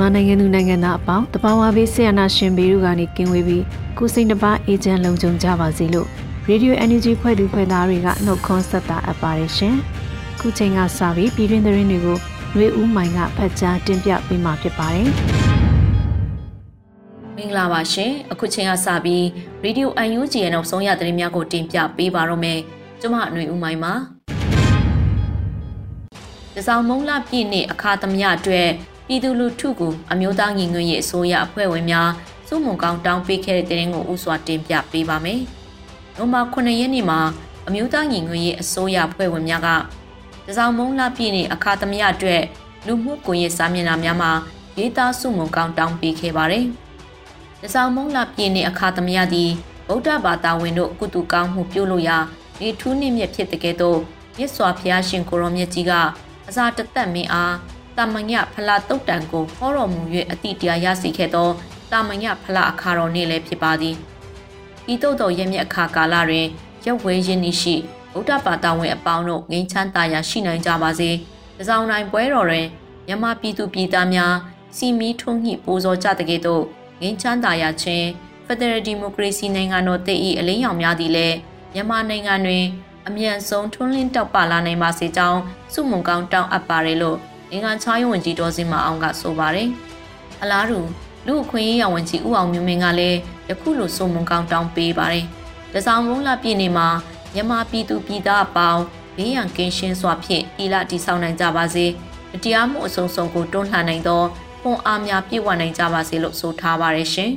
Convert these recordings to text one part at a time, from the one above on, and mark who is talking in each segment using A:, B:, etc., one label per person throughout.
A: မြန်မာနိုင်ငံသူနိုင်ငံသားအပေါင်းတဘာဝဘေးဆရာနာရှင်ဘေးတို့ကနေကင်းဝေးပြီးကိုစိတ်နှပါအေဂျင့်လုံခြုံကြပါစေလို့ Radio Energy ဖွဲ့သူဖွဲ့သားတွေကနှုတ်ခွန်းဆက်တာအပ်ပါတယ်ရှင်။ခုချိန်ကစပြီးပြည်တွင်းသတင်းတွေကိုနှွေဦးမိုင်ကဖတ်ကြားတင်ပြပေးမှာဖြစ်ပါတယ်။
B: မင်္ဂလာပါရှင်။အခုချိန်ကစပြီး Radio UNG ရဲ့နောက်ဆုံးရသတင်းများကိုတင်ပြပေးပါတော့မယ်။ကျွန်မຫນွေဦးမိုင်ပါ။တစောင်းမုံလပြည့်နေ့အခါသမယအတွက် ပြည်သူလူထုကိုအမျိုးသားညီညွတ်ရေးအစိုးရအဖွဲ့ဝင်များစုမုံကောင်းတောင်းပေးခဲ့တဲ့တဲ့ရင်ကိုဥစွာတင်ပြပေးပါမယ်။နိုမာ9ရက်နေ့မှာအမျိုးသားညီညွတ်ရေးအစိုးရအဖွဲ့ဝင်များကတစောင်းမုံလပြည်နေအခါသမယအတွက်လူမှုကွန်ရက်စာမျက်နှာများမှာရေးသားစုမုံကောင်းတောင်းပေးခဲ့ပါတယ်။တစောင်းမုံလပြည်နေအခါသမယသည်ဗုဒ္ဓဘာသာဝင်တို့ကုတုကောင်းမှုပြုလို့ရာဒီထူးနှင့်မြတ်ဖြစ်တဲ့ကဲ့သို့မြတ်စွာဘုရားရှင်ကိုရောမြတ်ကြီးကအစာတသက်မင်းအား တာမညဖလာတုတ်တန်ကိုဟောတော်မူ၍အတိတရားရရှိခဲ့သောတာမညဖလာအခါတော်နေ့လည်းဖြစ်ပါသည်ဤသို့သောရမျက်အခါကာလတွင်ရုပ်ဝဲရင်းနှီးရှိဗုဒ္ဓဘာသာဝင်အပေါင်းတို့ငြိမ်းချမ်းသာယာရှိနိုင်ကြပါစေ။တစောင်းတိုင်းပွဲတော်တွင်မြန်မာပြည်သူပြည်သားများစီမီထုံးညှိပူဇော်ကြတဲ့ကဲ့သို့ငြိမ်းချမ်းသာယာခြင်းဖက်ဒရယ်ဒီမိုကရေစီနိုင်ငံတော်တည်၏အလင်းရောင်များသည်လည်းမြန်မာနိုင်ငံတွင်အမြန်ဆုံးထွန်းလင်းတောက်ပလာနိုင်ပါစေကြောင်းစုမုံကောင်းတောင်းအပ်ပါတယ်လို့ အင်္ဂါချားရုံဝန်ကြီးဒေါ်စင်မအောင်ကဆိုပါတယ်။အလားတူလူအခွင့်အရေးဝန်ကြီးဦးအောင်မျိုးမင်းကလည်းယခုလိုစုံမုံကောင်းတောင်းပေးပါတယ်။တစောင်းမုံလပြည်နေမှာမြန်မာပြည်သူပြည်သားအပေါင်းဘေးရန်ကင်းရှင်းစွာဖြင့်ဤလတည်ဆောက်နိုင်ကြပါစေ။တရားမှုအဆုံးစုံကိုတွန်းလှန်နိုင်သောပုံအားများပြည့်ဝနိုင်ကြပါစေလို့ဆိုထားပါတယ်ရှင်။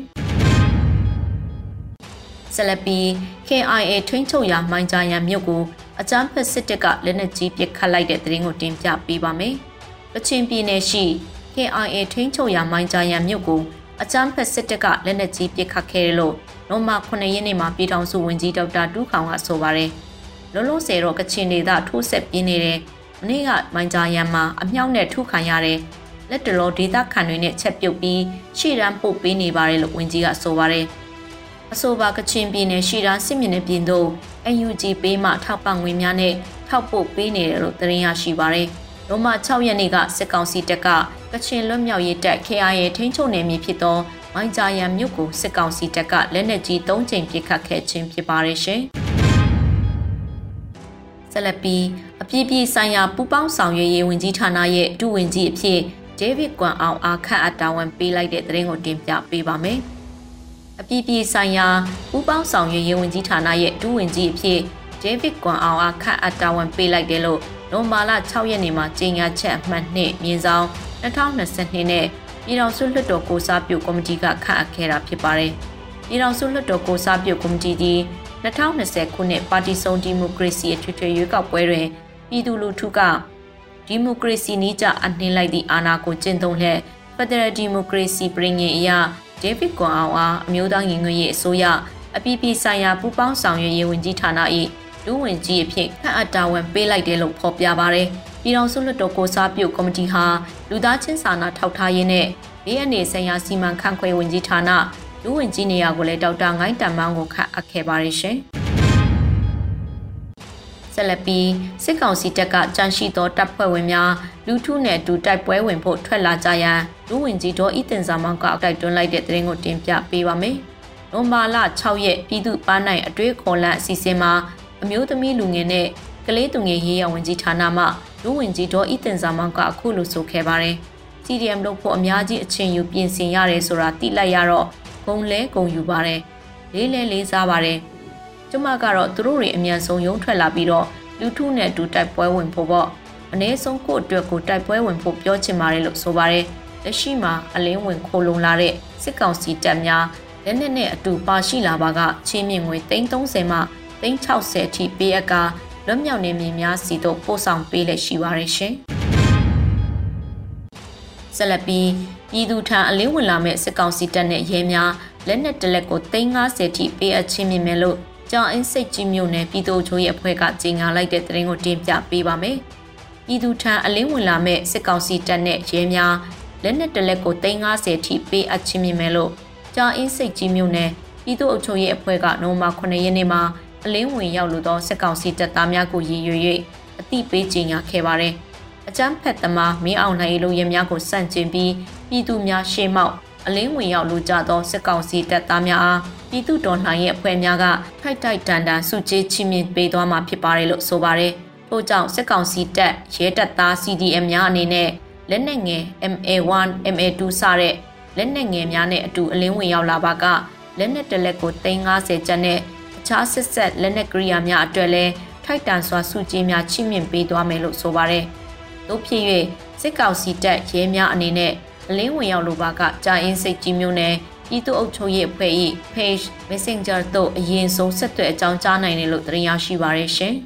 B: ဆလပီ KIA ထွင်းချုပ်ရာမိုင်းကြရန်မြို့ကိုအကြမ်းဖက်စစ်တပ်ကလက်နက်ကြီးပစ်ခတ်လိုက်တဲ့တဲ့ရင်ကိုတင်ပြပေးပါမယ်။ ကချင်ပြည်နယ်ရှိ KIA ထိန်းချုပ်ရာမိုင်းကြရန်မြို့ကိုအကြမ်းဖက်စစ်တပ်ကလက်နက်ကြီးပစ်ခတ်ခဲ့တယ်လို့နိုမာ9ရက်နေ့မှာပြည်ထောင်စုဝန်ကြီးဒေါက်တာတူးခေါင်ကဆိုပါတယ်။လုံးလုံးဆယ်တော့ကချင်ဒေသထိုးဆက်ပြင်းနေတဲ့မနေ့ကမိုင်းကြရန်မှာအမြောက်နဲ့ထုခံရတဲ့လက်တလောဒေသခံတွေနဲ့ချက်ပြုတ်ပြီးရှေ့တန်းပို့ပေးနေပါတယ်လို့ဝန်ကြီးကဆိုပါတယ်။အဆိုပါကချင်ပြည်နယ်ရှေ့တန်းစစ်မြေနယ်ပြင်သို့ UNG ပေးမှထောက်ပံ့ငွေများနဲ့ထောက်ပို့ပေးနေတယ်လို့သတင်းရရှိပါတယ်။ နိုမ6ရက်နေ့ကစစ်ကောင်စီတပ်ကကချင်လွတ်မြောက်ရေးတပ် KIA ထိန်းချုပ်နယ်မြေဖြစ်သောမိုင်းဂျာယန်မြို့ကိုစစ်ကောင်စီတပ်ကလက်နက်ကြီး၃ကြိမ်ပစ်ခတ်ခဲ့ခြင်းဖြစ်ပါရဲ့ရှင်။ဆက်လက်ပြီးအပြည့်ပြည့်ဆိုင်ရာပူပေါင်းဆောင်ရွက်ရေးဝန်ကြီးဌာနရဲ့ဒုဝန်ကြီးအဖြစ်ဒေးဗစ်ကွမ်အောင်အားခန့်အတာဝန်ပေးလိုက်တဲ့သတင်းကိုတင်ပြပေးပါမယ်။အပြည့်ပြည့်ဆိုင်ရာပူပေါင်းဆောင်ရွက်ရေးဝန်ကြီးဌာနရဲ့ဒုဝန်ကြီးအဖြစ်ဒေးဗစ်ကွမ်အောင်အားခန့်အတာဝန်ပေးလိုက်တယ်လို့ နိုမာလာ6ရက်နေ့မှာကြေညာချက်အမှတ်2မြင်းဆောင်2022နဲ့ပြည်တော်စုလွှတ်တော်ကိုစားပြုကော်မတီကခန့်အပ်ခဲ့တာဖြစ်ပါတယ်။ပြည်တော်စုလွှတ်တော်ကိုစားပြုကော်မတီသည်2020ခုနှစ်ပါတီစုံဒီမိုကရေစီအထွေထွေရွေးကောက်ပွဲတွင်ပြည်သူလူထုကဒီမိုကရေစီနည်းကျအနှင်းလိုက်သည့်အာဏာကိုကျင့်သုံးလျက်ဖက်ဒရယ်ဒီမိုကရေစီပြည်ငင်အရာဒေးဗစ်ကွန်အောင်အားအမျိုးသားညီညွတ်ရေးအစိုးရအပြည်ပြည်ဆိုင်ရာပူးပေါင်းဆောင်ရွက်ရေးဝန်ကြီးဌာန၏ ဒုဝန်ကြီးအဖြစ်ခန့်အပ်တာဝန်ပေးလိုက်တယ်လို့ဖော်ပြပါရယ်ပြည်ထောင်စုလွှတ်တော်ကိုစားပြုကော်မတီဟာလူသားချင်းစာနာထောက်ထားရေးနဲ့ဘေးအန္တရာယ်ဆိုင်ရာစီမံခန့်ခွဲဝန်ကြီးဌာနဒုဝန်ကြီးနေရာကိုလည်းဒေါက်တာငိုင်းတန်မောင်းကိုခန့်အပ်ခဲ့ပါရရှင်ဆက်လက်ပြီးစစ်ကောင်စီတပ်ကကြန့်ရှိသောတပ်ဖွဲ့ဝင်များလူထုနဲ့အတူတိုက်ပွဲဝင်ဖို့ထွက်လာကြရန်လူဝင်ကြီးတော်ဤတင်စာမောင်းကတိုက်တွန်းလိုက်တဲ့သတင်းကိုတင်ပြပေးပါမယ်။နိုမာလ6ရက်ပြည်သူ့ပန်းနိုင်အတွေ့ခေါ်လန့်အစီအစဉ်မှာ အမျိုးသမီးလူငယ်နဲ့ကလေးသူငယ်ရေးရဝန်ကြီးဌာနမှလူဝင်ကြီးဒေါ်ဤတင်စာမောင်ကအခုလိုဆိုခဲ့ပါတယ်။ CDM လုပ်ဖို့အများကြီးအချိန်ယူပြင်ဆင်ရတယ်ဆိုတာသိလိုက်ရတော့ဂုံလဲဂုံယူပါတယ်။လေးလဲလေးစားပါတယ်။ကျမကတော့သူတို့တွေအမြန်ဆုံးရုံးထွက်လာပြီးတော့လူထုနဲ့အတူတိုက်ပွဲဝင်ဖို့ပေါ့။အနည်းဆုံးကိုယ့်အတွက်ကိုတိုက်ပွဲဝင်ဖို့ပြောချင်ပါတယ်လို့ဆိုပါတယ်။လက်ရှိမှာအလင်းဝင်ခိုလုံလာတဲ့စစ်ကောင်စီတပ်များလက်နက်နဲ့အတူပါရှိလာပါကချင်းမြင့်ငွေ330မှ 360အထိပေးအပ်ကာလွတ်မြောက်နေမည်များစီတို့ပို့ဆောင်ပေးလက်ရှိပါရရှင်။ဆက်လက်ပြီးပြည်သူထံအလင်းဝင်လာမဲ့စစ်ကောင်စီတပ်နဲ့ရဲများလက်နက်တလက်ကို350ထိပေးအပ်ခြင်းမြင်မယ်လို့ကြောင်အင်းစိတ်ကြီးမြို့နယ်ပြည်သူ့ချိုးရဲ့အဖွဲ့ကကြေညာလိုက်တဲ့သတင်းကိုတင်ပြပေးပါမယ်။ပြည်သူထံအလင်းဝင်လာမဲ့စစ်ကောင်စီတပ်နဲ့ရဲများလက်နက်တလက်ကို350ထိပေးအပ်ခြင်းမြင်မယ်လို့ကြောင်အင်းစိတ်ကြီးမြို့နယ်ပြည်သူ့အုပ်ချုပ်ရေးအဖွဲ့ကနိုဝင်ဘာ9ရက်နေ့မှာ အလင်းဝင်ရောက်လို့သောစစ်ကောင်စီတပ်သားများကိုရည်ရွယ်၍အသိပေးကြေညာခဲ့ပါတယ်။အကြမ်းဖက်သမားမင်းအောင်နိုင်လိုရဲများကိုစန့်ကျင်ပြီးပြည်သူများရှေ့မှောက်အလင်းဝင်ရောက်လူကြသောစစ်ကောင်စီတပ်သားများအားပြည်သူတော်လှန်ရေးအဖွဲ့များကထိုက်ထိုက်တန်တန်စုကြည်ချီးမြှင့်ပေးသွားမှာဖြစ်ပါတယ်လို့ဆိုပါတယ်။ထို့ကြောင့်စစ်ကောင်စီတပ်ရဲတပ်သား CDM များအနေနဲ့လက်နက်ငယ် MA1 MA2 စတဲ့လက်နက်ငယ်များနဲ့အတူအလင်းဝင်ရောက်လာပါကလက်နက်တလက်ကို350ကျပ်နဲ့အ ခြားစစ်ဆက်လက်နက်ကရိယာများအတွက်လည်းထိုက်တန်စွာစုကြည်များချီးမြှင့်ပေးသွားမယ်လို့ဆိုပါတယ်။တို့ဖြစ်၍စစ်ကောင်စီတပ်ရဲများအနေနဲ့အလင်းဝင်ရောက်လိုပါကကြာအင်းစိတ်ကြီးမျိုးနဲ့ပြည်သူ့အုပ်ချုပ်ရေးအဖွဲ့၏ page messenger တို့အရင်ဆုံးဆက်သွယ်အကြောင်းကြားနိုင်တယ်လို့သတင်းရရှိပါရရှင်။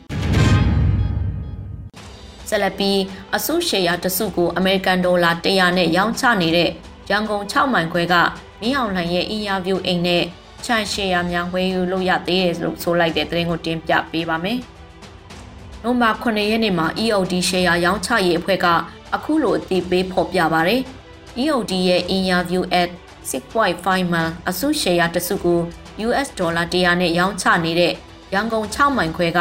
B: ဆက်လက်ပြီးအစုရှယ်ယာတစုကိုအမေရိကန်ဒေါ်လာ100နဲ့ရောင်းချနေတဲ့ရန်ကုန်6မိုင်ခွဲကမင်းအောင်လှိုင်ရဲ့အင်ယာဗျူးအိမ်နဲ့ ခြံရှယ်ယာများဝယ်ယူလို့ရသေးတယ်လို့ဆိုလိုက်တဲ့သတင်းကိုတင်ပြပေးပါမယ်။နိုမာ9ရက်နေ့မှာ EOD ရှယ်ယာရောင်းချရေးအဖွဲ့ကအခုလိုအသိပေးဖော်ပြပါရယ်။ EOD ရဲ့ interview at 6.5မှာအစုရှယ်ယာတစုကို US ဒေါ်လာ100နဲ့ရောင်းချနေတဲ့ရန်ကုန်6မိုင်ခွဲက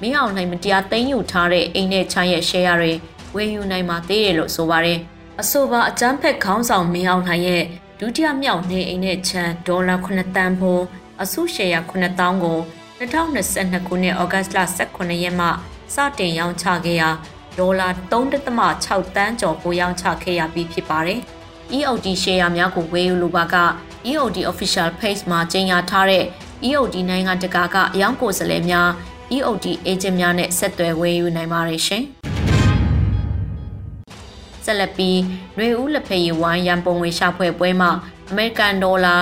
B: မင်းအောင်နိုင်မတရားသိမ်းယူထားတဲ့အိမ်နဲ့ချမ်းရဲ့ share တွေဝယ်ယူနိုင်မှာသေးတယ်လို့ဆိုပါရယ်အဆိုပါအကြမ်းဖက်ခေါင်းဆောင်မင်းအောင်နိုင်ရဲ့ ဒုတိယမြောက်နေအိမ်နဲ့ချမ်းဒေါ်လာ9တန်ဖိုးအစုရှယ်ယာ9000ကို2022ခုနှစ်ဩဂတ်လ18ရက်မှစတင်ရောင်းချခဲ့ရာဒေါ်လာ3.6တန်းကျော်ကိုရောင်းချခဲ့ရပြီးဖြစ်ပါတယ်။ EOD ရှယ်ယာများကိုဝယ်ယူလိုပါက EOD official page မှာကြေညာထားတဲ့ EOD နိုင်ငံတကာကအယောင်ကိုယ်စားလှယ်များ EOD agent များနဲ့ဆက်သွယ်ဝယ်ယူနိုင်ပါတယ်ရှင်။ ဆက်လက်ပြီးຫນွေဦးလက်ဖက်ရည်ဝိုင်းရန်ပုံငွေရှာဖွေပွဲမှာအမေရိကန်ဒေါ်လာ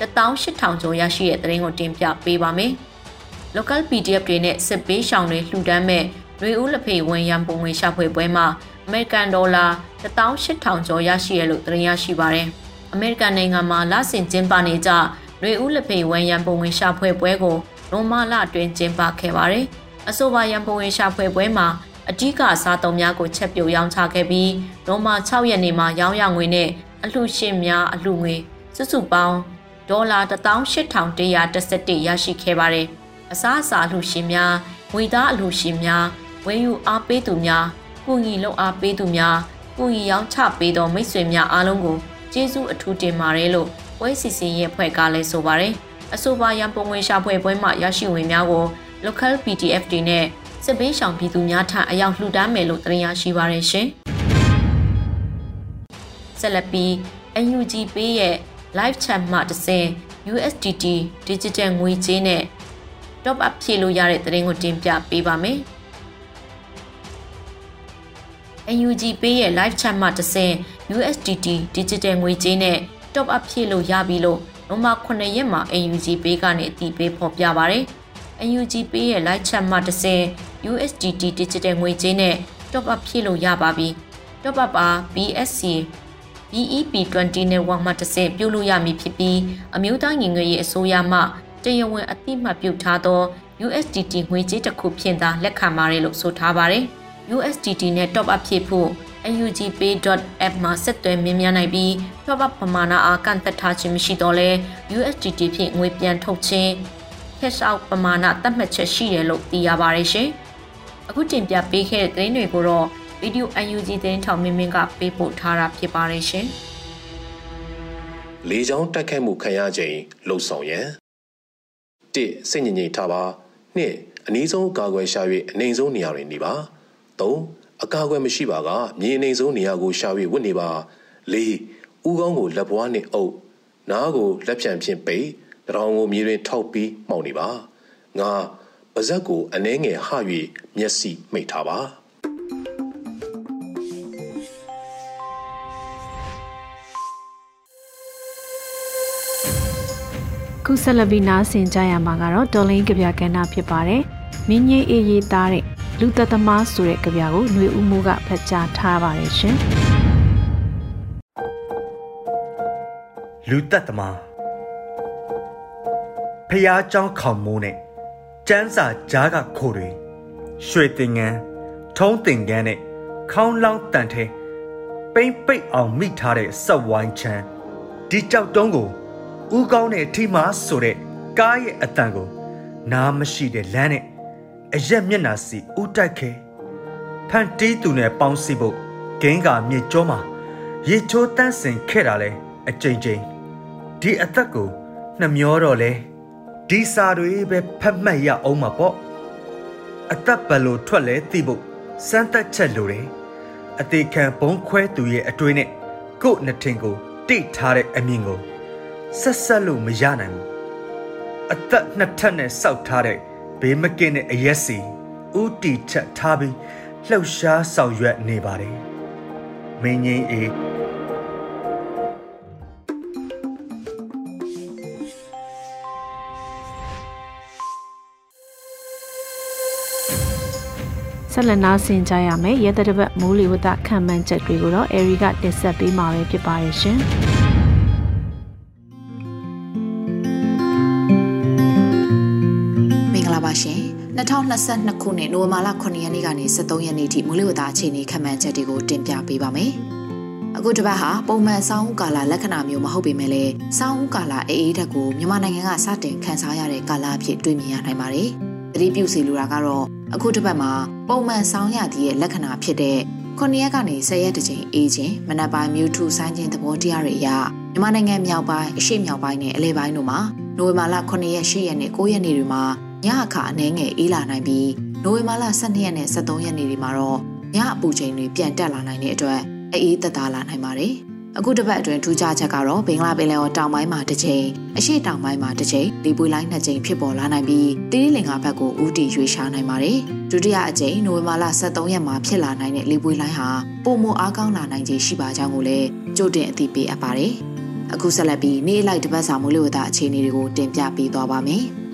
B: 18000ကျော်ရရှိတဲ့သတင်းကိုတင်ပြပေးပါမယ်။ local PDF တွေနဲ့စစ်ပေးရှောင်တွေလှူဒန်းမဲ့ຫນွေဦးလက်ဖက်ဝိုင်းရန်ပုံငွေရှာဖွေပွဲမှာအမေရိကန်ဒေါ်လာ18000ကျော်ရရှိရလို့သတင်းရရှိပါတယ်။အမေရိကန်နိုင်ငံမှာလဆင်ကျင်းပနေကြຫນွေဦးလက်ဖက်ဝိုင်းရန်ပုံငွေရှာဖွေပွဲကိုနိုမာလအတွင်းကျင်းပခဲ့ပါတယ်။အဆိုပါရန်ပုံငွေရှာဖွေပွဲမှာ အကြီးကစားသုံးများကိုချက်ပြုတ်ရောင်းချခဲ့ပြီးနိုမာ6ရက်နေ့မှာရောင်းရငွေနဲ့အလှရှင်များအလှငွေစုစုပေါင်းဒေါ်လာ18111ရရှိခဲ့ပါတယ်။အစားအစာအလှရှင်များငွေသားအလှရှင်များဝယ်ယူအားပေးသူများကုညီလုပ်အားပေးသူများကုညီရောင်းချပေးသောမိတ်ဆွေများအားလုံးကိုကျေးဇူးအထူးတင်ပါတယ်လို့ပွဲစီစဉ်ရဲ့ဖွဲ့ကလည်းဆိုပါတယ်။အဆိုပါရန်ပုံငွေရှာဖွေပွဲမှာရရှိဝင်များကို local PDF တွေနဲ့ စစ်ပေးရှောင်ပြည်သူများထံအရောက်လှူဒါန်းမယ်လို့တင်ရရှိပါရရှင်။ဆက်လက်ပြီး UNG ပေးရဲ့ live chat မှတစ်ဆင့် USDT digital ငွေကြေးနဲ့ top up ဖြည့်လို့ရတဲ့သတင်းကိုတင်ပြပေးပါမယ်။ UNG ပေးရဲ့ live chat မှတစ်ဆင့် USDT digital ငွေကြေးနဲ့ top up ဖြည့်လို့ရပြီလို့နိုမာ9ရက်မှာ UNG ပေးကနေအတည်ပြုဖော်ပြပါရယ်။ UNG ပေးရဲ့ live chat မှတစ်ဆင့် USDT digital ငွေကြေးနဲ့ top up ဖြည့်လို့ရပါပြီ။ top up ပါ BSC BEP20 network မှတစ်ဆင့်ပြုလုပ်ရမည်ဖြစ်ပြီးအမျိုးသားညီညွတ်ရေးအစိုးရမှတရားဝင်အသိမှတ်ပြုထားသော USDT ငွေကြေးတစ်ခုဖြင့်သာလက်ခံပါတယ်လို့ဆိုထားပါတယ်။ USDT နဲ့ top up ဖြည့်ဖို့ UGPay.app မှာဆက်သွယ်မြင်မြန်နိုင်ပြီး top up ပမာဏအားကန့်သက်ထားခြင်းမရှိတော့လဲ USDT ဖြင့်ငွေပြန်ထုတ်ခြင်း cash out ပမာဏသတ်မှတ်ချက်ရှိတယ်လို့သိရပါတယ်ရှင်။ အခုတင်ပြပေးခဲ့တဲ့သတင်းတွေကိုတော့ဗီဒီယို UNG သတင်းထောင်မင်းမင်းကပေးပို့ထားတာဖြစ်ပါတယ်ရှင်။
C: လေချောင်းတက်ခတ်မှုခံရချိန်လှုပ်ဆောင်ရန်၁စိတ်ငြိမ်ငြိမ်ထားပါ၂အနည်းဆုံးကာကွယ်ရှာ၍အနေဆုံးနေရာတွင်နေပါ၃အကာအကွယ်မရှိပါကမြေအနေဆုံးနေရာကိုရှာ၍ဝတ်နေပါ၄ဥကောင်းကိုလက်ဘွားနှင့်အုပ်နားကိုလက်ဖြံဖြင့်ပိတ်တရောင်ကိုမြေတွင်ထောက်ပြီးမှောက်နေပါငါ ပါဇက်ကိုအနှဲငယ်ဟ၍မျက်စိမိတ်ထားပါ
A: ခုဆက်လက်ပြီးနားဆင်ကြရမှာကတော့တော်လင်းကြပြကဏ္ဍဖြစ်ပါတယ်။မင်းကြီးအေးရေးသားတဲ့လူသက်သမားဆိုတဲ့ကြပြကိုຫນွေဦးမိုးကဖတ်ကြားထားပါတယ်ရှင်။
D: လူသက်သမားဖျားเจ้าခေါမိုးနဲ့ ကျန်းစာကြားကခိုတွေရွှေတင်ငန်းထုံးတင်ကန်းနဲ့ခေါင်းလောင်းတန်ထဲပိမ့်ပိတ်အောင်မိထားတဲ့ဆက်ဝိုင်းချမ်းဒီကြောက်တုံးကိုဦးကောင်းတဲ့ထိမားဆိုတဲ့ကားရဲ့အတန်ကို နားမရှိတဲ့လမ်းနဲ့အရက်မျက်နှာစီဦးတိုက်ခဲဖန်တီးသူနဲ့ပေါင်းစီဖို့ဂင်းကမြေကျောမှာရေချိုးတန်းစင်ခဲ့တာလဲအကြိမ်ကြိမ်ဒီအသက်ကိုနှမျောတော့လဲ ဒီစာတွေပဲဖတ်မှတ်ရအောင်မှာပေါ့အသက်ဘယ်လိုထွက်လဲသိဖို့စမ်းသက်ချက်လိုတယ်အသေးခံဘုံခွဲသူရဲ့အတွေးနဲ့ကို့နှစ်ထင်ကိုတိတ်ထားတဲ့အမြင်ကိုဆက်ဆက်လို့မရနိုင်ဘူးအသက်နှစ်ထပ်နဲ့စောက်ထားတဲ့ဘေးမကင်းတဲ့အရက်စီဥတီချက်ထားပြီးလှုပ်ရှားဆောင်ရွက်နေပါတယ်မင်းကြီးအေး
A: ဆက်လက်နားဆင်ကြရမယ်ရဲတပတ်မိုးလေဝသခံမှန်းချက်တွေကိုတော့အေရီကတင်ဆက်ပေးမှာပဲဖြစ်ပါရဲ့ရှင်
E: 2022ခုနှစ်နိုဝင်ဘာလ9ရက်နေ့ကနေ23ရက်နေ့ထိမိုးလေဝသအခြေအနေခန့်မှန်းချက်တွေကိုတင်ပြပေးပါမယ်။အခုတစ်ပတ်ဟာပုံမှန်စောင်းဦးကာလလက္ခဏာမျိုးမဟုတ်ပေမဲ့လည်းစောင်းဦးကာလအေးအေးဓာတ်ကိုမြန်မာနိုင်ငံကစတင်ခန်းစားရတဲ့ကာလအဖြစ်တွေ့မြင်ရနိုင်ပါတယ်။ သတိပြုစီလိုတာကတော့အခုတစ်ပတ်မှာပုံမှန်စောင်းရသည့်ရဲ့လက္ခဏာဖြစ်တဲ့9ရက်ကနေ10ရက်တကြိမ်အေးခြင်းမနက်ပိုင်းမြူထူဆိုင်ခြင်းသဘောတရားတွေအရမြန်မာနိုင်ငံမြောက်ပိုင်းအရှေ့မြောက်ပိုင်းနဲ့အလဲပိုင်းတို့မှာနိုဝင်ဘာလ9ရက်10ရက်နဲ့9ရက်နေ့တွေမှာညအခါအနှဲငယ်အေးလာနိုင်ပြီးနိုဝင်ဘာလ12ရက်နဲ့13ရက်နေ့တွေမှာတော့ညအပူချိန်တွေပြန်တက်လာနိုင်တဲ့အတွက်အေးသက်သာလာနိုင်ပါတယ်။ အခုတစ်ပတ်အတွင်းထူးခြားချက်ကတော့ဘင်္ဂလားပင်လယ်ော်တောင်ပိုင်းမှာတစ်ချိန်အရှေ့တောင်ပိုင်းမှာတစ်ချိန်လေပွေလိုင်းနှစ်ချိန်ဖြစ်ပေါ်လာနိုင်ပြီးတိရိလင်္ကာဘက်ကိုဦးတည်ရွေ့ရှားနိုင်ပါတယ်။ဒုတိယအကြိမ်နိုဝင်ဘာလ23ရက်မှာဖြစ်လာနိုင်တဲ့လေပွေလိုင်းဟာပုံမအားကောင်းလာနိုင်ခြင်းရှိပါကြောင်းကိုလည်းကြိုတင်အသိပေးအပ်ပါတယ်။အခုဆက်လက်ပြီးနေ့လိုက်တပတ်စာမိုးလေဝသအခြေအနေတွေကိုတင်ပြပေးသွားပါမယ်။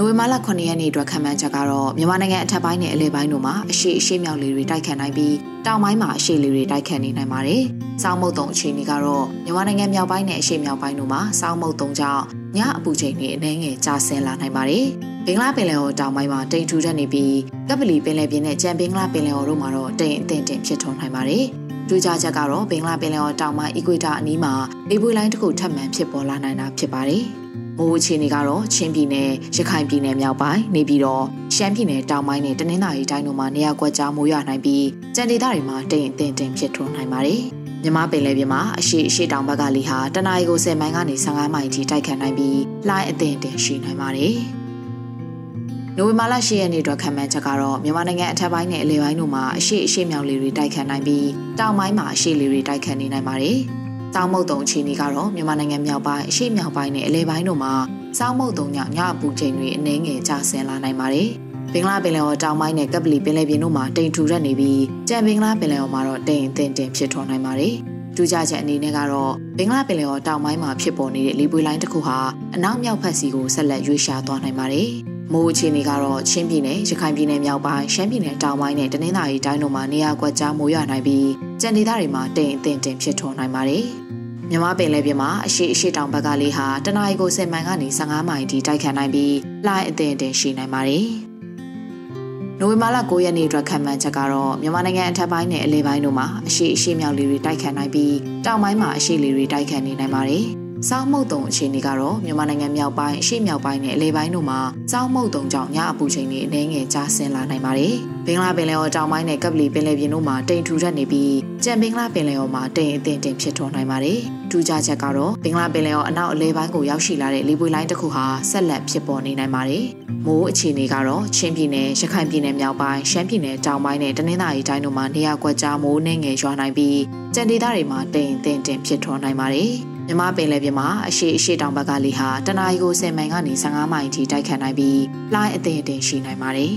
E: နိုဝင်ဘာလ9ရက်နေ့အတွက်ခံမှန်းချက်ကတော့မြန်မာနိုင်ငံအထက်ပိုင်းနဲ့အလယ်ပိုင်းတို့မှာအရှိအရှိမြောက်လေတွေတိုက်ခတ်နိုင်ပြီးတောင်ပိုင်းမှာအရှိလေတွေတိုက်ခတ်နေနိုင်ပါတယ်။စောင်းမုတ်တုံအခြေအနေကတော့မြန်မာနိုင်ငံမြောက်ပိုင်းနဲ့အရှိမြောက်ပိုင်းတို့မှာစောင်းမုတ်တုံကြောင့်ညအပူချိန်တွေအနှဲငယ်ကျဆင်းလာနိုင်ပါတယ်။ဘင်္ဂလားပင်လယ်အော်တောင်ပိုင်းမှာတိမ်ထူထပ်နေပြီးကပလီပင်လယ်ပြင်နဲ့ကြံဘင်္ဂလားပင်လယ်အော်တို့မှာတော့တိမ်အထင်တင်ဖြစ်ထွန်းနိုင်ပါတယ်။ဒူးကြချက်ကတော့ဘင်္ဂလားပင်လယ်အော်တောင်ပိုင်းအီကွေတာအနီးမှာလေပွေလိုင်းတစ်ခုထပ်မံဖြစ်ပေါ်လာနိုင်တာဖြစ်ပါတယ်။ မိုးအခြေအနေကတော့ချင်းပြည်နယ်ရခိုင်ပြည်နယ်မြောက်ပိုင်းနေပြီးတော့ရှမ်းပြည်နယ်တောင်ပိုင်းနဲ့တနင်္သာရီတိုင်းတို့မှာနေရာကွက်ကြားမိုးရွာနိုင်ပြီးကြံဒေသတွေမှာတိမ်အထင်တင်ဖြစ်ထွန်းနိုင်ပါတယ်။မြမပင်လယ်ပြင်မှာအရှိအရှိတောင်ဘက်ကလေဟာတနအီကို10မိုင်ကနေ15မိုင်ထိတိုက်ခတ်နိုင်ပြီးလှိုင်းအထင်တင်ရှိနိုင်ပါတယ်။နိုဝင်ဘာလ10ရက်နေ့အတွက်ခံမှန်းချက်ကတော့မြန်မာနိုင်ငံအထက်ပိုင်းနဲ့အလယ်ပိုင်းတို့မှာအရှိအရှိမြောက်လေတွေတိုက်ခတ်နိုင်ပြီးတောင်ပိုင်းမှာအရှိလေတွေတိုက်ခတ်နေနိုင်ပါတယ်။ စောင်းမုတ်တုံအခြေအနေကတော့မြန်မာနိုင်ငံမြောက်ပိုင်းအရှေ့မြောက်ပိုင်းနဲ့အလဲပိုင်းတို့မှာစောင်းမုတ်တုံညညအပူချိန်တွေအနည်းငယ်ကျဆင်းလာနိုင်ပါတယ်။ဘင်္ဂလားပင်လယ်ော်တောင်ပိုင်းနဲ့ကပလီပင်လယ်ပြင်တို့မှာတိမ်ထူရက်နေပြီးကြံဘင်္ဂလားပင်လယ်ော်မှာတော့တိမ်အထင်တင်ဖြစ်ထွန်းနိုင်ပါတယ်။ထူးခြားချက်အနေနဲ့ကတော့ဘင်္ဂလားပင်လယ်ော်တောင်ပိုင်းမှာဖြစ်ပေါ်နေတဲ့လေပွေလိုင်းတစ်ခုဟာအနောက်မြောက်ဘက်စီကိုဆက်လက်ရွေ့ရှားသွားနိုင်ပါတယ်။မိုးအခြေအနေကတော့ချင်းပြည်နယ်၊ရခိုင်ပြည်နယ်မြောက်ပိုင်း၊ရှမ်းပြည်နယ်တောင်ပိုင်းနဲ့တနင်္သာရီတိုင်းတို့မှာနေရာကွက်ကြားမိုးရွာနိုင်ပြီး ကြံဒေသတွေမှာတိမ်အထင်တင်ဖြစ်ထွန်းနိုင်ပါတယ်။မြမပင်လယ်ပြင်မှာအရှိအရှိတောင်ဘက်ကလေးဟာတနအီကို10မိုင်ကနေ15မိုင်ထိတိုက်ခတ်နိုင်ပြီးလှိုင်းအထင်အထင်ရှိနိုင်ပါတယ်။နိုဝင်ဘာလ9ရက်နေ့အတွက်ခံမှန်းချက်ကတော့မြန်မာနိုင်ငံအထက်ပိုင်းနဲ့အလယ်ပိုင်းတို့မှာအရှိအရှိမြောက်လေတွေတိုက်ခတ်နိုင်ပြီးတောင်ပိုင်းမှာအရှိလေတွေတိုက်ခတ်နေနိုင်ပါတယ်။ စောင်းမုတ်တုံအခြေအနေကတော့မြန်မာနိုင်ငံမြောက်ပိုင်းအရှေ့မြောက်ပိုင်းနဲ့အလဲပိုင်းတို့မှာစောင်းမုတ်တုံကြောင့်ညအပူချိန်တွေအနည်းငယ်ကျဆင်းလာနိုင်ပါတယ်။ဘင်္ဂလားပင်လယ်အော်တောင်ပိုင်းနဲ့ကပလီပင်လယ်ပြင်တို့မှာတိမ်ထူထပ်နေပြီးကြံဘင်္ဂလားပင်လယ်အော်မှာတိမ်အထင်တင်ဖြစ်ထွန်းနိုင်ပါတယ်။ထူးခြားချက်ကတော့ဘင်္ဂလားပင်လယ်အော်အနောက်အလဲပိုင်းကိုရောက်ရှိလာတဲ့လေပွေလိုင်းတစ်ခုဟာဆက်လက်ဖြစ်ပေါ်နေနိုင်ပါတယ်။မိုးအခြေအနေကတော့ချင်းပြည်နယ်ရခိုင်ပြည်နယ်မြောက်ပိုင်းရှမ်းပြည်နယ်တောင်ပိုင်းနဲ့တနင်္သာရီတိုင်းတို့မှာနေရာကွက်ကြားမိုးနှင်းငယ်ရွာနိုင်ပြီးကြံဒေသတွေမှာတိမ်အထင်တင်ဖြစ်ထွန်းနိုင်ပါတယ်။ မြမပင်လယ်ပြင်မှာအရှိအရှိတောင်ဘက်ကလေဟာတနအီကို10မိုင်ကနေ15မိုင်ထိတိုက်ခတ်နိုင်ပြီးလှိုင်းအသင်အတင်ရှိနိုင်ပါတယ်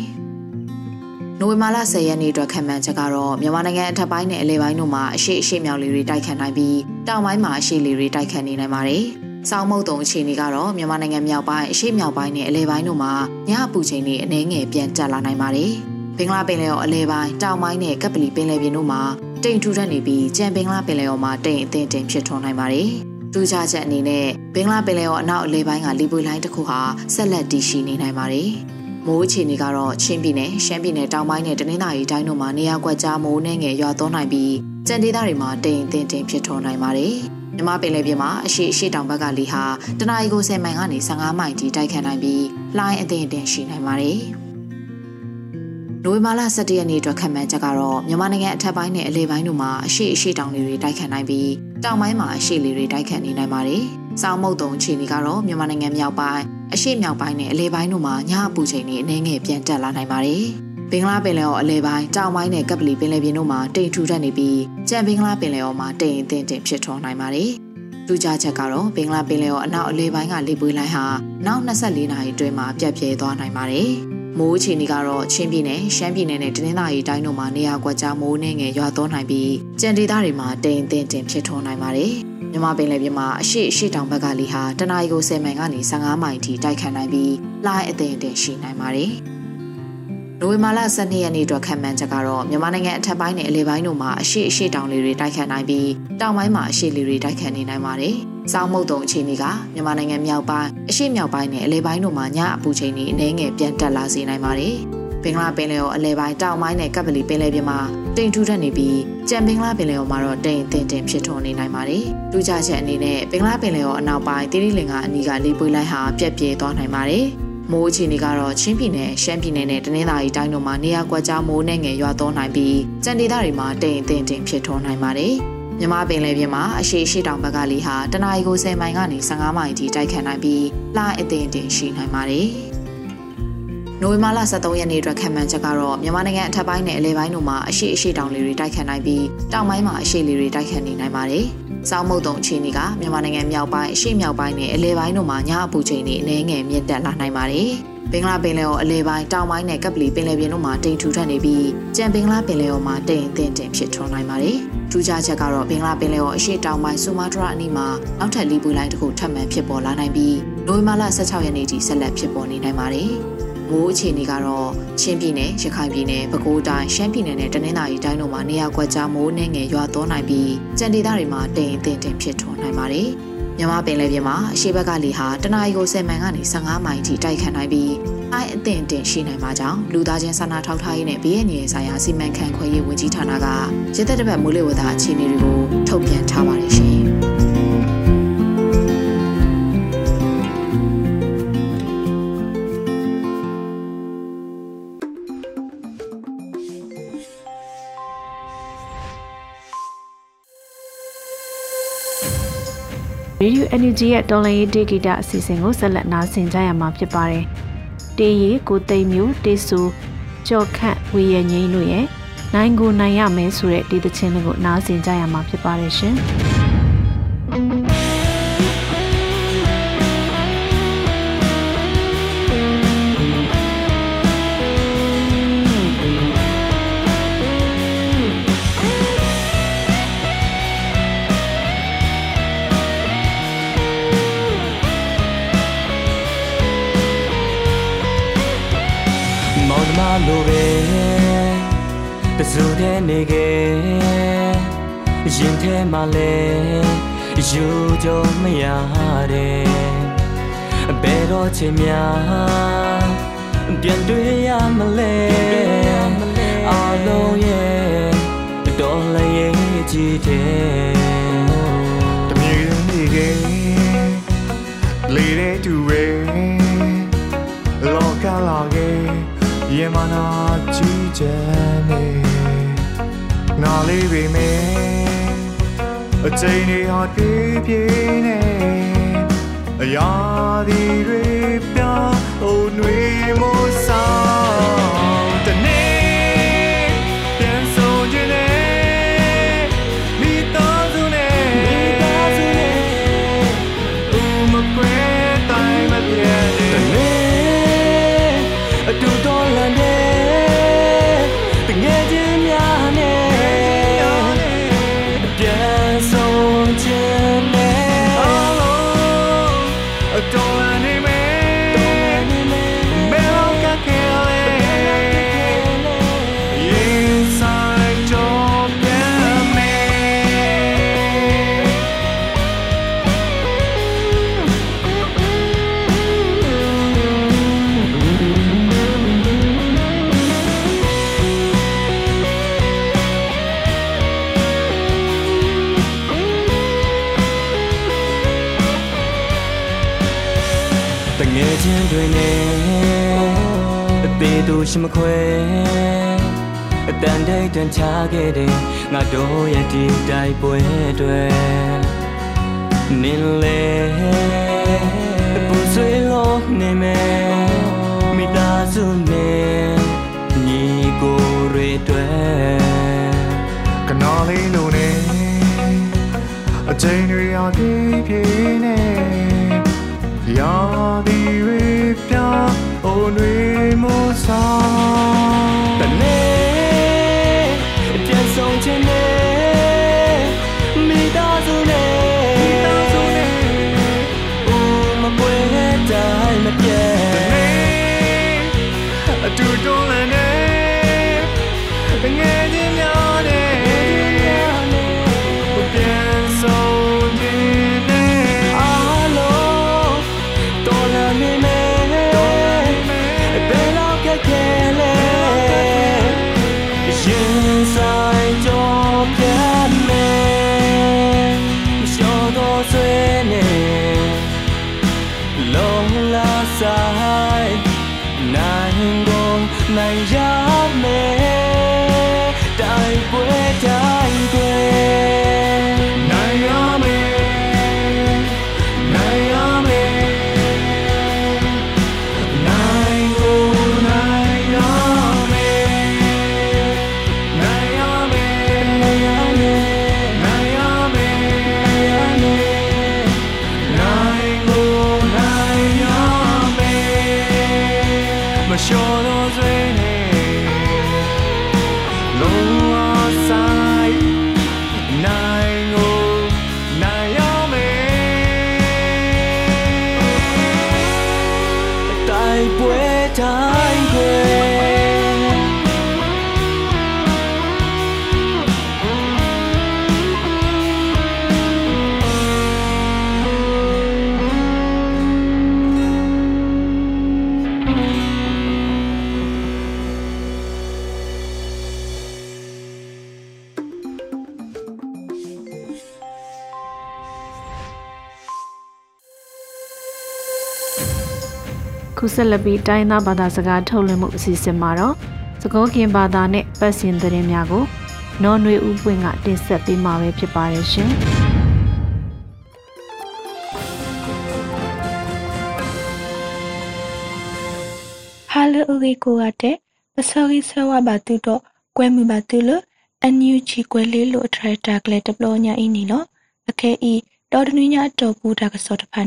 E: ။နိုဝင်ဘာလ10ရက်နေ့အတွက်ခံမှန်းချက်ကတော့မြန်မာနိုင်ငံအထက်ပိုင်းနဲ့အလယ်ပိုင်းတို့မှာအရှိအရှိမြောက်လေတွေတိုက်ခတ်နိုင်ပြီးတောင်ပိုင်းမှာအရှိလေတွေတိုက်ခတ်နေနိုင်ပါတယ်။စောင်းမုတ်တုံအခြေအနေကတော့မြန်မာနိုင်ငံမြောက်ပိုင်းအရှိမြောက်ပိုင်းနဲ့အလယ်ပိုင်းတို့မှာညအပူချိန်တွေအနည်းငယ်ပြန်ကျလာနိုင်ပါတယ်။ဘင်္ဂလားပင်လယ်အော်အလဲပိုင်းတောင်ပိုင်းနဲ့ကပ်ပလီပင်လယ်ပြင်တို့မှာတိမ်ထူထပ်နေပြီးကြံဘင်္ဂလားပင်လယ်အော်မှာတိမ်အထင်တင်ဖြစ်ထွန်းနိုင်ပါတယ်။ ထူးခြားချက်အနေနဲ့ဘင်္ဂလားပင်လယ်အော်အနောက်အလဲပိုင်းကလီပွေလိုင်းတစ်ခုဟာဆက်လက်တည်ရှိနေနိုင်ပါတယ်။မိုးအခြေအနေကတော့ချင်းပြည်နယ်ရှမ်းပြည်နယ်တောင်ပိုင်းနဲ့တနင်္သာရီတိုင်းတို့မှာနေရာကွက်ကြားမိုးနှဲငယ်ရွာသွန်းနိုင်ပြီးကြံဒေသတွေမှာတိမ်တင်တင်ဖြစ်ထွန်းနိုင်ပါတယ်။မြမပင်လယ်ပြင်မှာအရှိအရှိတောင်ဘက်ကလေဟာတနအီကို10မိုင်ကနေ15မိုင်ထိတိုက်ခတ်နိုင်ပြီးလှိုင်းအသင်အတင်ရှိနိုင်ပါတယ်။နိုဝင်ဘာလ17ရက်နေ့အတွက်ခန့်မှန်းချက်ကတော့မြန်မာနိုင်ငံအထက်ပိုင်းနဲ့အလယ်ပိုင်းတို့မှာအရှိအရှိတောင်တွေတိုက်ခတ်နိုင်ပြီး တောင်ပိုင်းမှာအရှိလေတွေတိုက်ခတ်နေနိုင်ပါတယ်။စောင်းမုတ်တုံအခြေအနေကတော့မြန်မာနိုင်ငံမြောက်ပိုင်းအရှိမြောက်ပိုင်းနဲ့အလယ်ပိုင်းတို့မှာညအပူချိန်တွေအနည်းငယ်ပြန်တက်လာနိုင်ပါတယ်။ဘင်္ဂလားပင်လယ်အော်အလဲပိုင်းတောင်ပိုင်းနဲ့ကပ်ပလီပင်လယ်ပြင်တို့မှာတိမ်ထူထပ်နေပြီးကြံဘင်္ဂလားပင်လယ်အော်မှာတိမ်အထင်တင်ဖြစ်ထွန်းနိုင်ပါတယ်။လူကြချက်ကတော့ဘင်္ဂလားပင်လယ်အော်အနောက်အလဲပိုင်းကလေပွေးလိုင်းဟာနောက်24နာရီအတွင်းမှာပြတ်ပြဲသွားနိုင်ပါတယ်။ မိုးအခြေအနေကတော့ချင်းပြည်နယ်ရှမ်းပြည်နယ်နဲ့တနင်္သာရီတိုင်းတို့မှာနေရာကွက်ကြားမိုးနှင်းငယ်ရွာသွန်းနိုင်ပြီးကြံဒေသတွေမှာတိမ်အထင်တင်ဖြစ်ထွန်းနိုင်ပါတယ်။မြမပင်လယ်ပြင်မှာအရှိအရှိတောင်ဘက်ကလေဟာတနအီကို10မိုင်ကနေ15မိုင်ထိတိုက်ခတ်နိုင်ပြီးလှိုင်းအထင်တင်ရှိနိုင်ပါတယ်။နိုဝင်ဘာလ12ရက်နေ့အတွက်ခံမှန်းချက်ကတော့မြန်မာနိုင်ငံအထက်ပိုင်းနဲ့အလယ်ပိုင်းတို့မှာအရှိအရှိတောင်လေတွေတိုက်ခတ်နိုင်ပြီးတောင်ပိုင်းမှာအရှိလေတွေတိုက်ခတ်နေနိုင်ပါတယ်။ စောင်းမုတ်တုံအခြေအနေကမြန်မာနိုင်ငံမြောက်ပိုင်းအရှေ့မြောက်ပိုင်းနဲ့အလဲပိုင်းတို့မှာညအပူချိန်တွေအနည်းငယ်ပြန်တက်လာစေနိုင်ပါတယ်။ဘင်္ဂလားပင်လယ်အော်အလဲပိုင်းတောင်ပိုင်းနဲ့ကပ်ပလီပင်လယ်ပြင်မှာတိမ်ထူးထပ်နေပြီးကြံဘင်္ဂလားပင်လယ်အော်မှာတော့တိမ်တင်တင်ဖြစ်ထွန်းနေနိုင်ပါတယ်။လူကြချက်အနေနဲ့ဘင်္ဂလားပင်လယ်အော်အနောက်ပိုင်းတိရိလင်္ကာအနီးကလေပွေးလိုက်ဟာပြက်ပြဲသွားနိုင်ပါတယ်။မိုးအခြေအနေကတော့ချင်းပြည်နယ်ရှမ်းပြည်နယ်နဲ့တနင်္သာရီတိုင်းတို့မှာနေရာကွက်ကြားမိုးနဲ့ငယ်ရွာသွန်းနိုင်ပြီးကြံဒေသတွေမှာတိမ်အထင်တင်ဖြစ်ထွန်းနိုင်ပါတယ်။ မြမပင်လယ်ပြင်မှာအရှိရှိတောင်ဘက်ကလေးဟာတနအီကို10မိုင်ကနေ15မိုင်ထိတိုက်ခတ်နိုင်ပြီးလှအသင်တင်ရှိနိုင်ပါတယ်။နိုဝင်ဘာလ23ရက်နေ့အတွက်ခံမှန်းချက်ကတော့မြန်မာနိုင်ငံအထက်ပိုင်းနဲ့အလဲပိုင်းတို့မှာအရှိအရှိတောင်လေတွေတိုက်ခတ်နိုင်ပြီးတောင်ပိုင်းမှာအရှိလေတွေတိုက်ခတ်နေနိုင်ပါတယ်။စောင်းမုတ်တုံအခြေအနေကမြန်မာနိုင်ငံမြောက်ပိုင်းအရှိမြောက်ပိုင်းနဲ့အလဲပိုင်းတို့မှာညအပူချိန်တွေအနည်းငယ်မြင့်တက်လာနိုင်ပါတယ်။ ဘင်္ဂလားပင်လယ်အော်အလဲပိုင်းတောင်ပိုင်းနဲ့ကပ်ပလီပင်လယ်ပြင်တို့မှာတိမ်ထူထပ်နေပြီးကြံဘင်္ဂလားပင်လယ်အော်မှာတိမ်အထင်တင်ဖြစ်ထွန်းနိုင်ပါတယ်။ထူးခြားချက်ကတော့ဘင်္ဂလားပင်လယ်အော်အရှေ့တောင်ပိုင်းဆူမာတရာအနီးမှာနောက်ထပ်လီပူလိုင်းတစ်ခုထပ်မံဖြစ်ပေါ်လာနိုင်ပြီးနိုဝင်ဘာလ16ရက်နေ့ထိဆက်လက်ဖြစ်ပေါ်နေနိုင်ပါတယ်။မိုးအခြေအနေကတော့ချင်းပြည်နယ်ရခိုင်ပြည်နယ်ပဲခူးတိုင်းရှမ်းပြည်နယ်နဲ့တနင်္သာရီတိုင်းတို့မှာနေရာကွက်ကြားမိုးနှင်းငယ်ရွာသွန်းနိုင်ပြီးကြံဒေသတွေမှာတိမ်အထင်တင်ဖြစ်ထွန်းနိုင်ပါတယ်။ မြမပင်လယ်ပြင်မှာအရှိဘက်ကလေဟာတနအီကို10မိုင်ကနေ15မိုင်ထိတိုက်ခတ်နိုင်ပြီးအိုင်အသင့်တင်ရှိနိုင်မှာကြောင့်လူသားချင်းစာနာထောက်ထားရေးနဲ့ဘေးအန္တရာယ်ဆိုင်ရာစီမံခန့်ခွဲရေးဝန်ကြီးဌာနကရသက်တပတ်မိုးလေဝသအခြေအနေတွေကိုထုတ်ပြန်
A: Radio Energy ရဲ့တော်လန်ရေးဒေဂီတာအစီအစဉ်ကိုဆက်လက်နားဆင်ကြရမှာဖြစ်ပါတယ်။တေးရီကိုသိမ့်မျိုးတေးဆူကြော်ခန့်ဝေရငိမ့်တို့ရဲ့နိုင်ကိုနိုင်ရမယ်ဆိုတဲ့ဒီသချင်းလေးကိုနားဆင်ကြရမှာဖြစ်ပါတယ်ရှင်။
F: နေခဲ့ရင်ထဲမှာလဲယူကြုံမရတဲ့ဘယ်တော့ချိန်များပြန်တွေ့ရမလဲအလုံးရဲ့တော်လည်းရဲ့ကြည့်တယ်တမီးနေခဲ့
G: လေတဲ့သူပဲလောကလာခဲ့ရမနာကြည့်ချင်နေ လေးပေမဲ့အချိန်တွေဟာပြေးပြေးနေအရာဒီတွေပြောင်းဟိုနှွေမိုးဆော မခွဲအတန်တိတ်တန်ချခဲ့တဲ့ငါတို့ရဲ့ဒီတိုက်ပွဲတွေနင်းလေပူဆွေးလို့နေမယ်မိသားစုနဲ့ညီကိုတွေတွေကနော်လေးလို့နေအချိန်တွေအောင်ပြေးပြေးနေရာဒီရေပြအို တွေမိုးဆောင်တနေ့ ဆက်လက်ပြီးတိုင်း
A: သားဘာသာစကားထုတ်လွှင့်မှုအစီအစဉ်မှာတော့စကောကင်ဘာသာနဲ့ပတ်စင်သတင်းများကိုနော်နွေဦးပွင့်ကတင်ဆက်ပေးမှာပဲဖြစ်ပါတယ်ရှင်။
H: Halo uri ko ate pasori sawa batu to kwe mi batu lo anyu chi kwe le lo trai ta kle deplo nya ini lo ake i do dnu nya to pu da ka so ta pha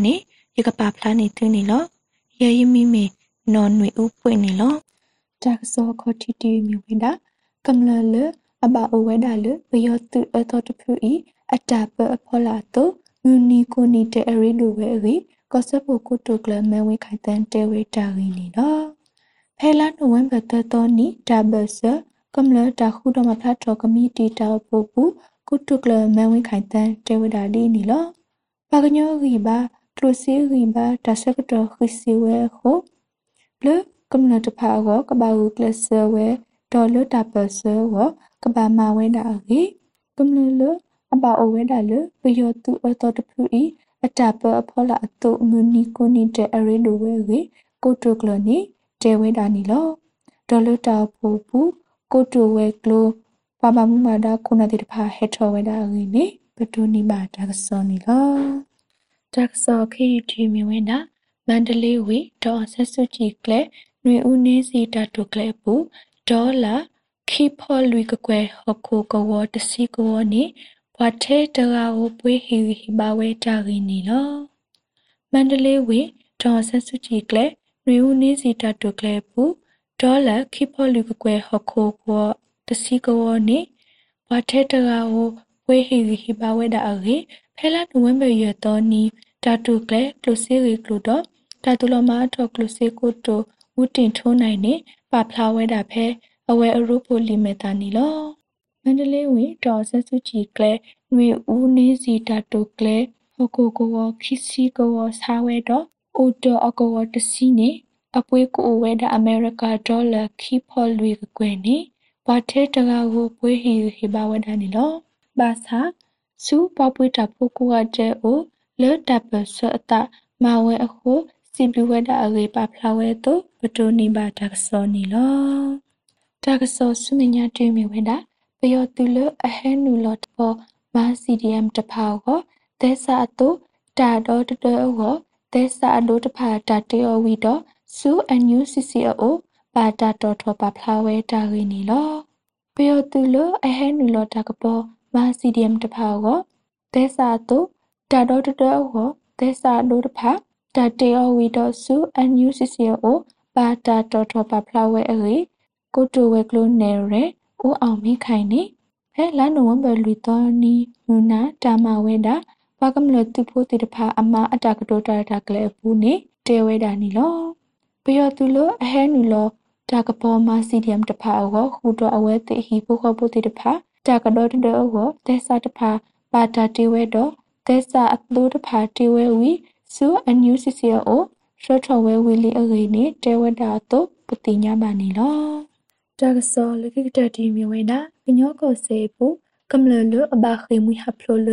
H: ni ye ka pa phla ni tu ni lo ye yi mi me no nwi u pwe ni lo da ka so kho ti ti mi we da kam la le aba o we da le be yo tu a to to phu i ata pa a phola to mu ni ko ni te a ri lo we ri ko sa po ko to kle me we khai tan te we ta ri ni lo ဖဲလာနိုဝင်ဘာတတော်နီဒါဘဆာကမ္လတာခုဒမဖလာတော်ကမီတီတာပိုပူကုတုကလမန်ဝိခိုင်တန်တေဝဒါဒီနီလောပါကညောရီဘာ ထရစီရီဘာတဆကတော်ခစီဝဲခိုဘလကမ္လတဖာရောကဘာဟုကလဆဝဲဒေါ်လတာပဆဝကဘာမဝဲဒါရီကမ္လလအဘာအဝဲဒါလပယောတူအတော်တဖူဤအတပအဖောလာအတုမူနီကိုနီတဲ့အရေဒိုဝဲရီကိုတုကလနီတေဝဲဒါနီလောဒေါ်လတာပိုပူကိုတူဝဲကလိုပါပါမှုမာဒါခုနာတိတဖာဟက်ထော်ဝဲတာငင်းနေပတူနီမာဒါကစောနီလော တက်ဆော်ခီဒီမီဝင်းနာမန္တလေးဝေဒေါ်ဆက်စုကြည်ကလဲနှွေဦးနေစီတတုကလဲပူဒေါ်လာခီဖော်လွေကကွဲဟခုကဝတစီကဝနီဘွာထဲတရာကိုပွေးဟီဟီပါဝဲကြရင်းနီလောမန္တလေးဝေဒေါ်ဆက်စုကြည်ကလဲနှွေဦးနေစီတတုကလဲပူဒေါ်လာခီဖော်လွေကကွဲဟခုကဝတစီကဝနီဘွာထဲတရာကိုပွေးဟီဟီပါဝဲဒါအရေး ဖဲလာနိုဝင်ဘာရတော့နီတာတုကလဲကလုစီရီကလုတော့တာတူလမထောကလုစီကိုတိုဝူတင်ထိုးနိုင်နေပါဖလာဝဲတာဖဲအဝဲအရုပိုလီမီတာနီလောမန္တလေးဝင်ဒေါ်ဆက်စုကြည်ကလဲနွေဦးနေစီတာတုကလဲဟကိုကိုဝခီစီကိုဝဆာဝဲတော့အိုတိုအကောဝတစီနေအပွေးကိုဝဲတာအမေရိကဒေါ်လာခီဖော်လွေကွယ်နေဘာထဲတကားကိုပွေးဟီဟီပါဝဲတာနီလောဘာသာ စူပပွေးတာဖိုကူအတဲ့အိုလေတပ်ပစအတမဝဲအခုစီဘလူဝဲတာအရေပါဖလာဝဲတော့ပတိုနီဘာတာဆောနီလောတာကဆောဆုမညာတေမီဝဲတာပယောတူလအဟဲနူလော့ပေါ်မာ CDM တဖာကိုသဲစာတုတာတော့တတော်ကိုသဲစာအလို့တဖာတာတေောဝီတော့စူအန်ယူ CCO ပါတာတော်ထောပါဖလာဝဲတာရင်းနီလောပယောတူလအဟဲနူလော့တာကပေါ် မာ CDM တဖာကိုသဲစာတုတာတော့တတော်ကိုသဲစာလို့တဖာတာတေောဝီတော့စူအန်ယူ CCO ပါတာတော်ထောပါဖလာဝဲအေကိုတိုဝဲကလိုနယ်ရဲအိုးအောင်မိခိုင်နေဖဲလာနိုဝင်ဘာလူတော်နီနူနာတာမဝဲတာဘာကမလတူဖို့တိတဖာအမအတာကတိုတာတာကလေးဘူးနေတဲဝဲတာနီလောပယောတူလိုအဟဲနူလောတာကပေါ်မစီဒီယမ်တဖာအောဟူတော်အဝဲတိဟီဖို့ခဖို့တိတဖာ တာကတော်တဲ့အောတဲစာတဖာပါတာတီဝဲတော့တဲစာအပလိုတဖာတီဝဲဝီဆူအန်ယူစီစီအိုရှော့ထော်ဝဲဝီလီအဂိနေတဲဝဲတာတော့ပတိညာပါနီလောတာကစောလကိကတတီမြဝဲနာပညောကိုစေပူကမ္လလအဘခိမွိဟဖလိုလ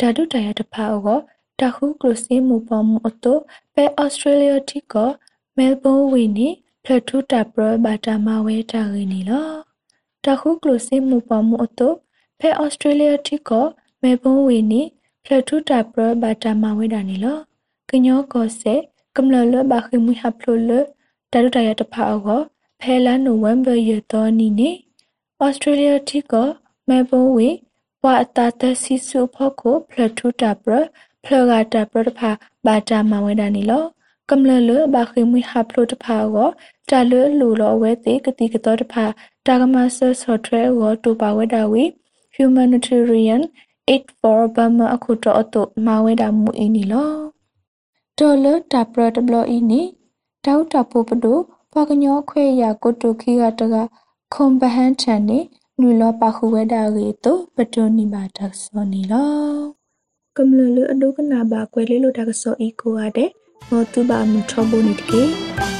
H: ဓာတုတရတဖာအောတခုကလစီမူပမှုအတုပဲဩစတြေးလျတိကမဲလ်ဘုန်းဝီနီဖလထူတာပရဘာတာမဝဲတာရင်းနီလော တခုကလစီမူပမှုအတုဖဲဩစတြေးလျတိကမဲလ်ဘုန်းဝီနီဖလထူတာပရဘာတာမဝဲတာနီလောကညောကိုစေကမ္လလဘခိမွိဟဖလိုလဓာတုတရတဖာအောဖဲလာနိုဝင်ဘာရတော်နီနေဩစတြေးလျတိကမဲဘုံဝေဝါအတာတစီစုဖို့ကိုဖလထူတာပရဖလဂတာပရတဖာဘာတာမဝဲတာနီလောကမ္လလဘာခိမွိဟဖလိုတဖာကို တာလလူလောဝဲတိကတိကတော်တဖာတာကမဆဆော့ဖ်ဝဲကိုတူပါဝဲတာဝီ humanitarian aid for burma အခုတော့အတုမဝဲတာမူအင်းနီလောဒေါ်လာတာပရတဘလအင်းနီတောက်တာပိုပဒိုပကညောခွေရကိုတုခိကတကခွန်ပဟန်ထန်နေနူလောပခုဝဲတာရီတုပတုန်နိမာတဆောနီလောကမ္လလအဒုကနာဘာကွဲလေးလိုတကဆောဤကိုရတဲ့မောတုဘာမထဘုန်နိတကေ